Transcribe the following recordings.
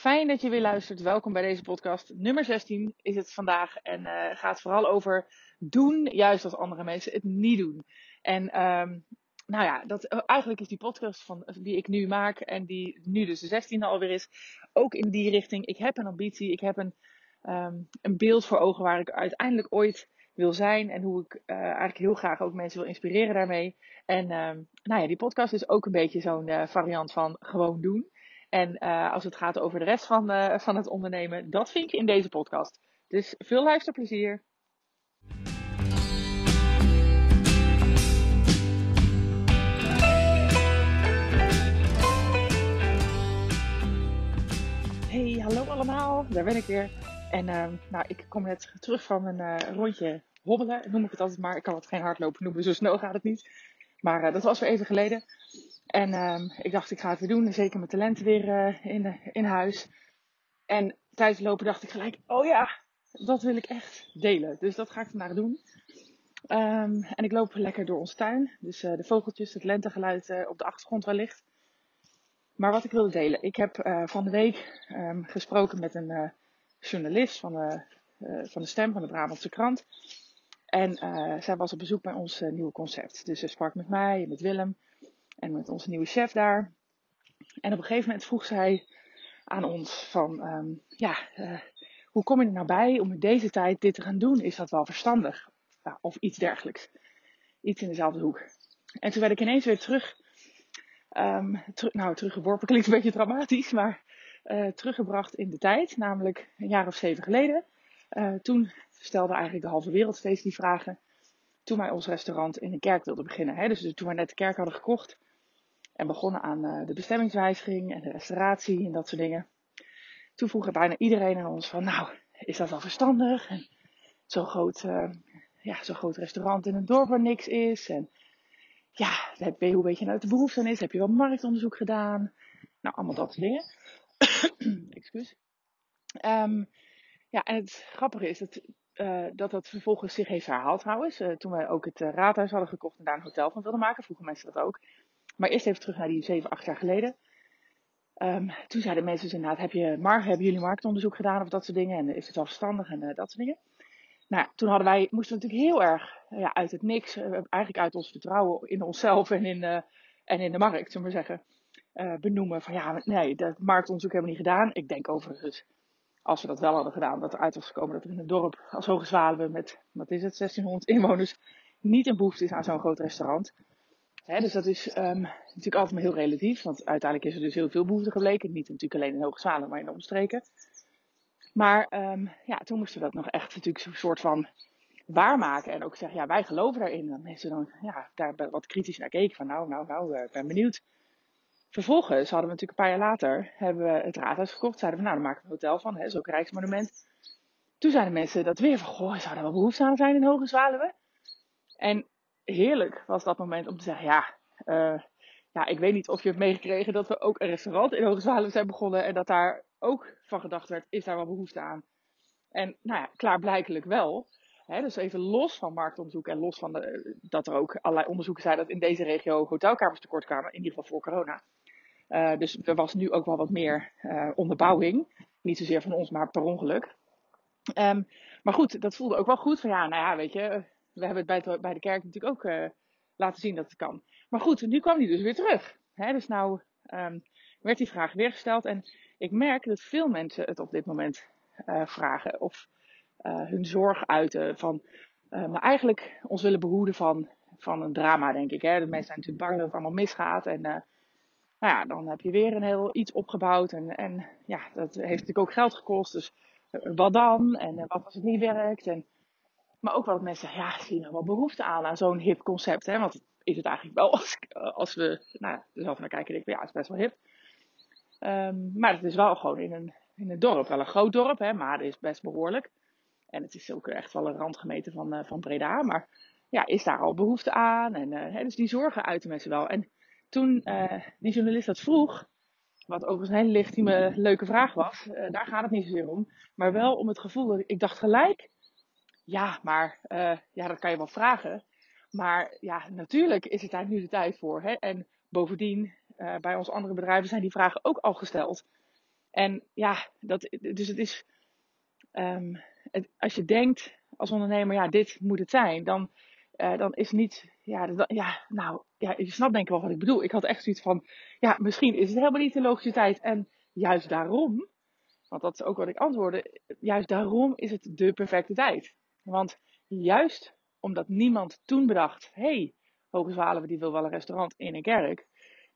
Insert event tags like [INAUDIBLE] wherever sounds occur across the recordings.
Fijn dat je weer luistert. Welkom bij deze podcast. Nummer 16 is het vandaag en uh, gaat vooral over doen, juist als andere mensen het niet doen. En um, nou ja, dat, eh, eigenlijk is die podcast van, die ik nu maak en die nu dus de 16e alweer is, ook in die richting. Ik heb een ambitie, ik heb een, um, een beeld voor ogen waar ik uiteindelijk ooit wil zijn en hoe ik eigenlijk heel graag ook mensen wil inspireren daarmee. En um, nou ja, die podcast is ook een beetje zo'n variant van gewoon doen. En uh, als het gaat over de rest van, uh, van het ondernemen, dat vind je in deze podcast. Dus veel luisterplezier. Hey, hallo allemaal, daar ben ik weer. En uh, nou, ik kom net terug van een uh, rondje hobbelen, noem ik het altijd maar. Ik kan het geen hardlopen noemen, zo snel gaat het niet. Maar dat was weer even geleden. En um, ik dacht, ik ga het weer doen. Zeker mijn talenten weer uh, in, in huis. En tijdens lopen dacht ik gelijk, oh ja, dat wil ik echt delen. Dus dat ga ik vandaag doen. Um, en ik loop lekker door ons tuin. Dus uh, de vogeltjes, het lentegeluid uh, op de achtergrond wellicht. Maar wat ik wilde delen. Ik heb van de week um, gesproken met een journalist van de, van de Stem, van de Brabantse krant. En zij was op bezoek bij ons nieuwe concept. Dus ze sprak met mij en met Willem. En met onze nieuwe chef daar. En op een gegeven moment vroeg zij aan ons van, um, ja, uh, hoe kom je er nou bij om in deze tijd dit te gaan doen? Is dat wel verstandig? Ja, of iets dergelijks. Iets in dezelfde hoek. En toen werd ik ineens weer terug, ter, nou teruggeworpen klinkt een beetje dramatisch, maar uh, teruggebracht in de tijd. Namelijk een jaar of zeven geleden. Uh, toen stelde eigenlijk de halve wereld steeds die vragen toen wij ons restaurant in een kerk wilden beginnen. Hè? Dus toen wij net de kerk hadden gekocht en begonnen aan uh, de bestemmingswijziging en de restauratie en dat soort dingen. Toen vroeg bijna iedereen aan ons van, nou, is dat wel verstandig? Zo'n groot, uh, ja, zo'n groot restaurant in een dorp waar niks is. En ja, hoe weet je nou dat de behoefte is? Heb je wel marktonderzoek gedaan? Nou, allemaal dat soort dingen. [COUGHS] Excuus. Um, ja, en het grappige is dat uh, dat dat vervolgens zich heeft herhaald trouwens. Uh, toen wij ook het raadhuis hadden gekocht en daar een hotel van wilden maken, vroegen mensen dat ook. Maar eerst even terug naar die 7, 8 jaar geleden. Um, toen zeiden mensen dus inderdaad, heb je, hebben jullie marktonderzoek gedaan of dat soort dingen? En is het wel verstandig en dat soort dingen? Nou, toen hadden wij, moesten we natuurlijk heel erg ja, uit het niks, eigenlijk uit ons vertrouwen in onszelf en in, en in de markt, zullen we zeggen, benoemen van ja, nee, dat marktonderzoek hebben we niet gedaan. Ik denk overigens als we dat wel hadden gedaan, dat eruit was gekomen dat er in een dorp als Hoge Zwaluwe met, wat is het, 1600 inwoners, niet een behoefte is aan zo'n groot restaurant. Dus dat is um, natuurlijk altijd maar heel relatief, want uiteindelijk is er dus heel veel behoefte gebleken. Niet natuurlijk alleen in Hoge Zwaluwe, maar in de omstreken. Maar um, ja, toen moesten we dat nog echt natuurlijk een soort van waarmaken. En ook zeggen, ja, wij geloven daarin. Dan mensen dan ja, daar wat kritisch naar keken. Van nou, nou, nou, ik ben benieuwd. Vervolgens hadden we natuurlijk een paar jaar later hebben het raadhuis gekocht. Zeiden we, nou, dan maken we een hotel van, hè, zo'n Rijksmonument. Toen zeiden mensen dat weer van, goh, zou er wel behoefte aan zijn in Hoge Zwaluwe? En heerlijk was dat moment om te zeggen, ja, uh, ja, ik weet niet of je hebt meegekregen dat we ook een restaurant in Hoge Zwaluwe zijn begonnen. En dat daar ook van gedacht werd, is daar wel behoefte aan? En nou ja, klaarblijkelijk wel. Dus even los van marktonderzoek en los van de, dat er ook allerlei onderzoeken zijn dat in deze regio hotelkamers tekort kwamen, in ieder geval voor corona. Uh, dus er was nu ook wel wat meer uh, onderbouwing. Niet zozeer van ons, maar per ongeluk. Um, maar goed, dat voelde ook wel goed. Van ja, nou ja, weet je, we hebben het bij, bij de kerk natuurlijk ook uh, laten zien dat het kan. Maar goed, nu kwam hij dus weer terug. Hè? Dus nou um, werd die vraag weer gesteld. En ik merk dat veel mensen het op dit moment vragen. Of hun zorg uiten van, maar eigenlijk ons willen behoeden van, van een drama, denk ik. Hè? De mensen zijn natuurlijk bang dat het allemaal misgaat. En nou ja, dan heb je weer een heel iets opgebouwd. En, en ja, dat heeft natuurlijk ook geld gekost. Dus eh, wat dan? En wat als het niet werkt? En, maar ook wat mensen zeggen, ja, zie je nou wel behoefte aan aan zo'n hip concept? Hè? Want is het eigenlijk wel [LAUGHS] als, als we nou, er zelf naar kijken, denk ik, ja, het is best wel hip. Um, maar het is wel gewoon in een, in een dorp, wel een groot dorp, hè, maar het is best behoorlijk. En het is ook echt wel een randgemeente van, uh, van Breda. Maar ja, is daar al behoefte aan? En, uh, hè, dus die zorgen uiten mensen wel. En toen uh, die journalist dat vroeg, wat overigens een hele legitieme, leuke vraag was, daar gaat het niet zozeer om, maar wel om het gevoel dat ik dacht gelijk, ja, maar uh, ja, dat kan je wel vragen. Maar ja, natuurlijk is het daar nu de tijd voor. Hè? En bovendien, bij onze andere bedrijven zijn die vragen ook al gesteld. En ja, dat, dus het is, ehm, als je denkt als ondernemer, ja, dit moet het zijn, dan, uh, dan is niet, ja, ja, nou, ja, je snapt denk ik wel wat ik bedoel. Ik had echt zoiets van, ja, misschien is het helemaal niet de logische tijd. En juist daarom, want dat is ook wat ik antwoordde, juist daarom is het de perfecte tijd. Want juist omdat niemand toen bedacht, hey, Hoge die wil wel een restaurant in een kerk.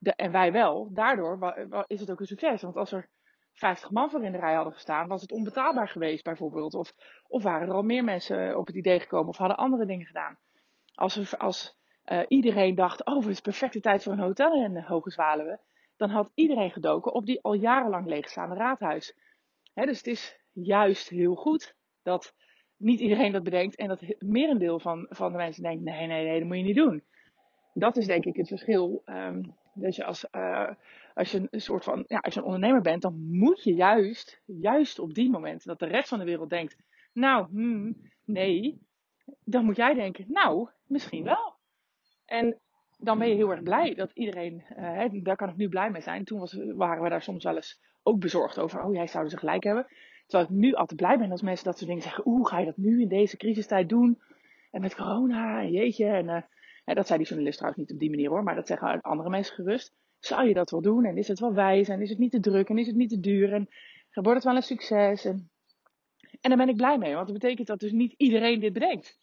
En wij wel. Daardoor is het ook een succes. Want als er 50 man voor in de rij hadden gestaan, was het onbetaalbaar geweest bijvoorbeeld. Of, of waren er al meer mensen op het idee gekomen of hadden andere dingen gedaan. Als, als uh, iedereen dacht, oh het is perfecte tijd voor een hotel in Hoge. Dan had iedereen gedoken op die al jarenlang leegstaande raadhuis. Dus het is juist heel goed dat niet iedereen dat bedenkt en dat het merendeel van, van de mensen denkt: nee, nee, nee, dat moet je niet doen. Dat is denk ik het verschil. Um, dat als, uh, als je een soort van, ja, als je een ondernemer bent, dan moet je juist, juist op die momenten dat de rest van de wereld denkt: nou, hmm, nee, dan moet jij denken: nou, misschien wel. En dan ben je heel erg blij dat iedereen, uh, daar kan ik nu blij mee zijn. Toen waren we daar soms wel eens ook bezorgd over: oh, jij zou ze gelijk hebben. Terwijl ik nu altijd blij ben als mensen dat soort dingen zeggen. Oeh, ga je dat nu in deze crisistijd doen? En met corona, jeetje. En uh, dat zei die journalist trouwens niet op die manier hoor. Maar dat zeggen andere mensen gerust. Zou je dat wel doen? En is het wel wijs? En is het niet te druk? En is het niet te duur? En wordt het wel een succes? En, en daar ben ik blij mee. Want dat betekent dat dus niet iedereen dit bedenkt.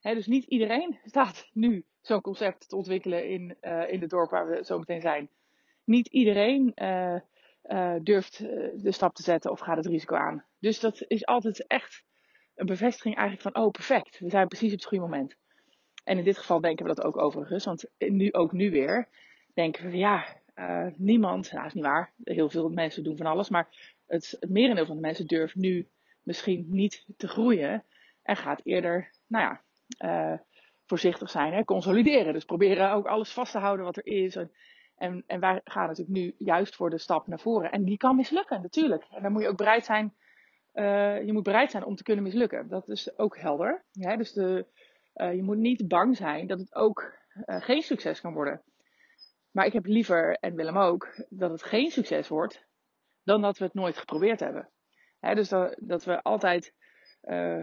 Dus niet iedereen staat nu zo'n concept te ontwikkelen in, uh, in het dorp waar we zo meteen zijn. Niet iedereen uh, uh, durft uh, de stap te zetten of gaat het risico aan. Dus dat is altijd echt een bevestiging eigenlijk van, oh perfect, we zijn precies op het goede moment. En in dit geval denken we dat ook overigens, want nu, ook nu weer denken we ja, uh, niemand, nou is niet waar, heel veel mensen doen van alles, maar het, het merendeel van de mensen durft nu misschien niet te groeien en gaat eerder, nou ja, voorzichtig zijn, hè, consolideren. Dus proberen ook alles vast te houden wat er is. En en, en wij gaan natuurlijk nu juist voor de stap naar voren. En die kan mislukken, natuurlijk. En dan moet je ook bereid zijn, uh, je moet bereid zijn om te kunnen mislukken. Dat is ook helder. Ja, dus de, uh, je moet niet bang zijn dat het ook uh, geen succes kan worden. Maar ik heb liever, en Willem ook, dat het geen succes wordt, dan dat we het nooit geprobeerd hebben. Dus dat, dat, we altijd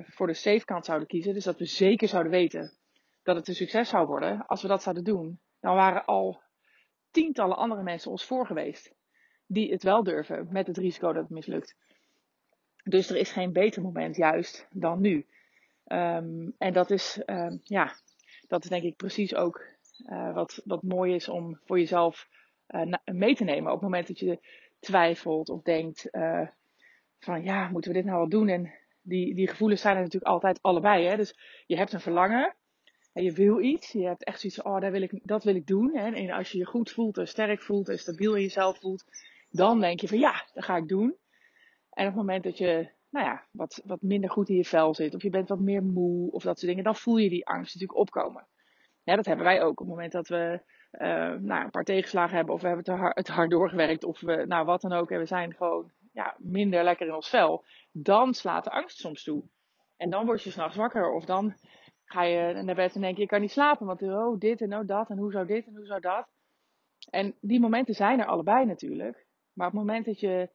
voor de safe kant zouden kiezen. Dus dat we zeker zouden weten dat het een succes zou worden. Als we dat zouden doen, dan waren al tientallen andere mensen ons voor geweest. Die het wel durven met het risico dat het mislukt. Dus er is geen beter moment juist dan nu. Um, en dat is, um, ja, dat is denk ik precies ook uh, wat, wat mooi is om voor jezelf uh, mee te nemen. Op het moment dat je twijfelt of denkt uh, van ja, moeten we dit nou wel doen? En die, die gevoelens zijn er natuurlijk altijd allebei. Hè? Dus je hebt een verlangen en je wil iets. Je hebt echt zoiets van, oh, dat wil ik, dat wil ik doen. En als je je goed voelt en sterk voelt en stabiel in jezelf voelt, dan denk je van ja, dat ga ik doen. En op het moment dat je, nou ja, wat, wat minder goed in je vel zit, of je bent wat meer moe, of dat soort dingen, dan voel je die angst natuurlijk opkomen. Ja, dat hebben wij ook. Op het moment dat we uh, nou, een paar tegenslagen hebben, of we hebben het hard, het hard doorgewerkt, of we, nou wat dan ook, en we zijn gewoon ja, minder lekker in ons vel, dan slaat de angst soms toe. En dan word je s'nachts wakker, of dan ga je naar bed en denk je, ik kan niet slapen, want oh, dit en oh, dat en hoe zou dit en hoe zou dat. En die momenten zijn er allebei natuurlijk. Maar op het moment dat je,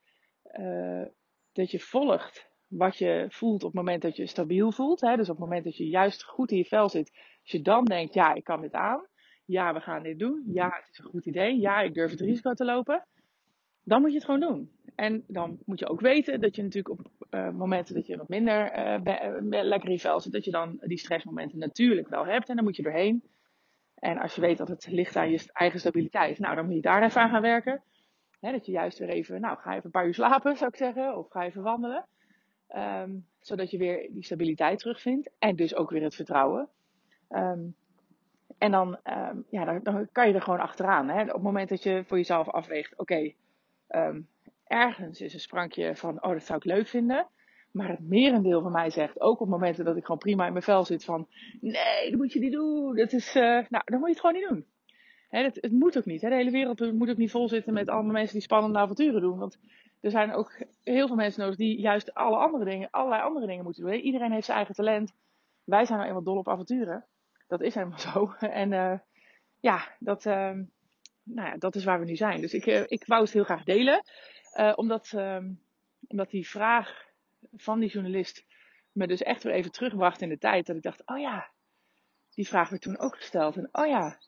uh, dat je volgt wat je voelt op het moment dat je stabiel voelt, hè, dus op het moment dat je juist goed in je vel zit, als je dan denkt, ja, ik kan dit aan, ja, we gaan dit doen, ja, het is een goed idee, ja, ik durf het risico te lopen, dan moet je het gewoon doen. En dan moet je ook weten dat je natuurlijk op uh, momenten dat je wat minder uh, lekker in dat je dan die stressmomenten natuurlijk wel hebt. En dan moet je doorheen. En als je weet dat het ligt aan je eigen stabiliteit, nou dan moet je daar even aan gaan werken. dat je juist weer even, nou ga even een paar uur slapen zou ik zeggen, of ga even wandelen. Um, zodat je weer die stabiliteit terugvindt en dus ook weer het vertrouwen. Um, en dan, um, ja, dan, kan je er gewoon achteraan. Hè? Op het moment dat je voor jezelf afweegt, oké, ergens is een sprankje van, oh, dat zou ik leuk vinden. Maar het merendeel van mij zegt, ook op momenten dat ik gewoon prima in mijn vel zit, van, nee, dat moet je niet doen. Dat is, uh, nou, dan moet je het gewoon niet doen. Het, moet ook niet. Hè. De hele wereld moet ook niet vol zitten met allemaal mensen die spannende avonturen doen. Want er zijn ook heel veel mensen nodig die juist alle andere dingen, allerlei andere dingen moeten doen. Iedereen heeft zijn eigen talent. Wij zijn nou eenmaal dol op avonturen. Dat is helemaal [LAUGHS] zo. En uh, ja, dat, uh, nou ja, dat is waar we nu zijn. Dus ik, uh, ik wou het heel graag delen. Uh, omdat, ehm, omdat die vraag van die journalist me dus echt weer even terugbracht in de tijd. Dat ik dacht, oh ja, die vraag werd toen ook gesteld. En oh ja,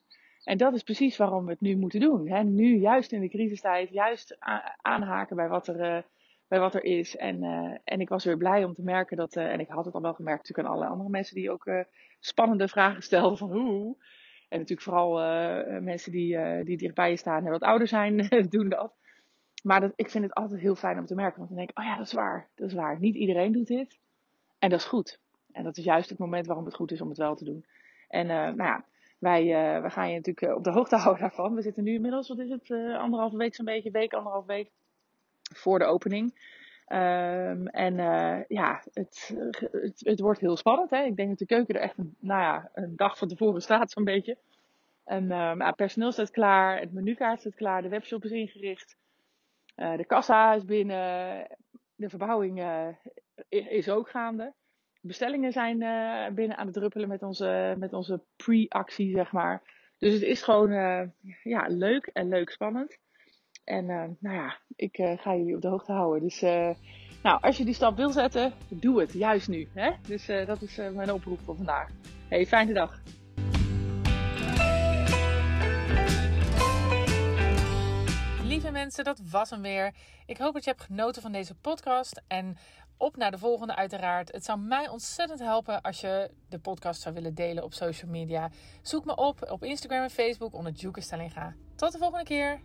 en dat is precies waarom we het nu moeten doen. Hè? Nu, juist in de crisistijd, juist aanhaken bij wat er, uh, bij wat er is. En, en ik was weer blij om te merken dat, en ik had het al wel gemerkt natuurlijk aan alle andere mensen die ook spannende vragen stelden van hoe. En natuurlijk vooral mensen die, die dichtbij je staan en wat ouder zijn, [LAUGHS] doen dat. Maar dat, ik vind het altijd heel fijn om te merken. Want dan denk ik, oh ja, dat is waar. Dat is waar. Niet iedereen doet dit. En dat is goed. En dat is juist het moment waarom het goed is om het wel te doen. En nou ja, wij, wij gaan je natuurlijk eh, op de hoogte [LAUGHS] houden daarvan. We zitten nu inmiddels, wat is het, anderhalve week zo'n beetje, week, anderhalve week voor de opening. Um, en ja, het, het, het, wordt heel spannend. Hè? Ik denk dat de keuken er echt een, nou ja, een dag van tevoren staat, zo'n beetje. En uh, personeel staat klaar, het menukaart staat klaar, de webshop is ingericht. Uh, de kassa is binnen, de verbouwing uh, is ook gaande. Bestellingen zijn binnen aan het druppelen met onze, met onze pre-actie, zeg maar. Dus het is gewoon ja, leuk en leuk spannend. En nou ja, ik ga jullie op de hoogte houden. Dus nou, als je die stap wil zetten, doe het juist nu. Hè? Dus dat is mijn oproep voor vandaag. Hey, fijne dag. Lieve mensen, dat was hem weer. Ik hoop dat je hebt genoten van deze podcast. En op naar de volgende uiteraard. Het zou mij ontzettend helpen als je de podcast zou willen delen op social media. Zoek me op op Instagram en Facebook onder Juke Stellinga. Tot de volgende keer.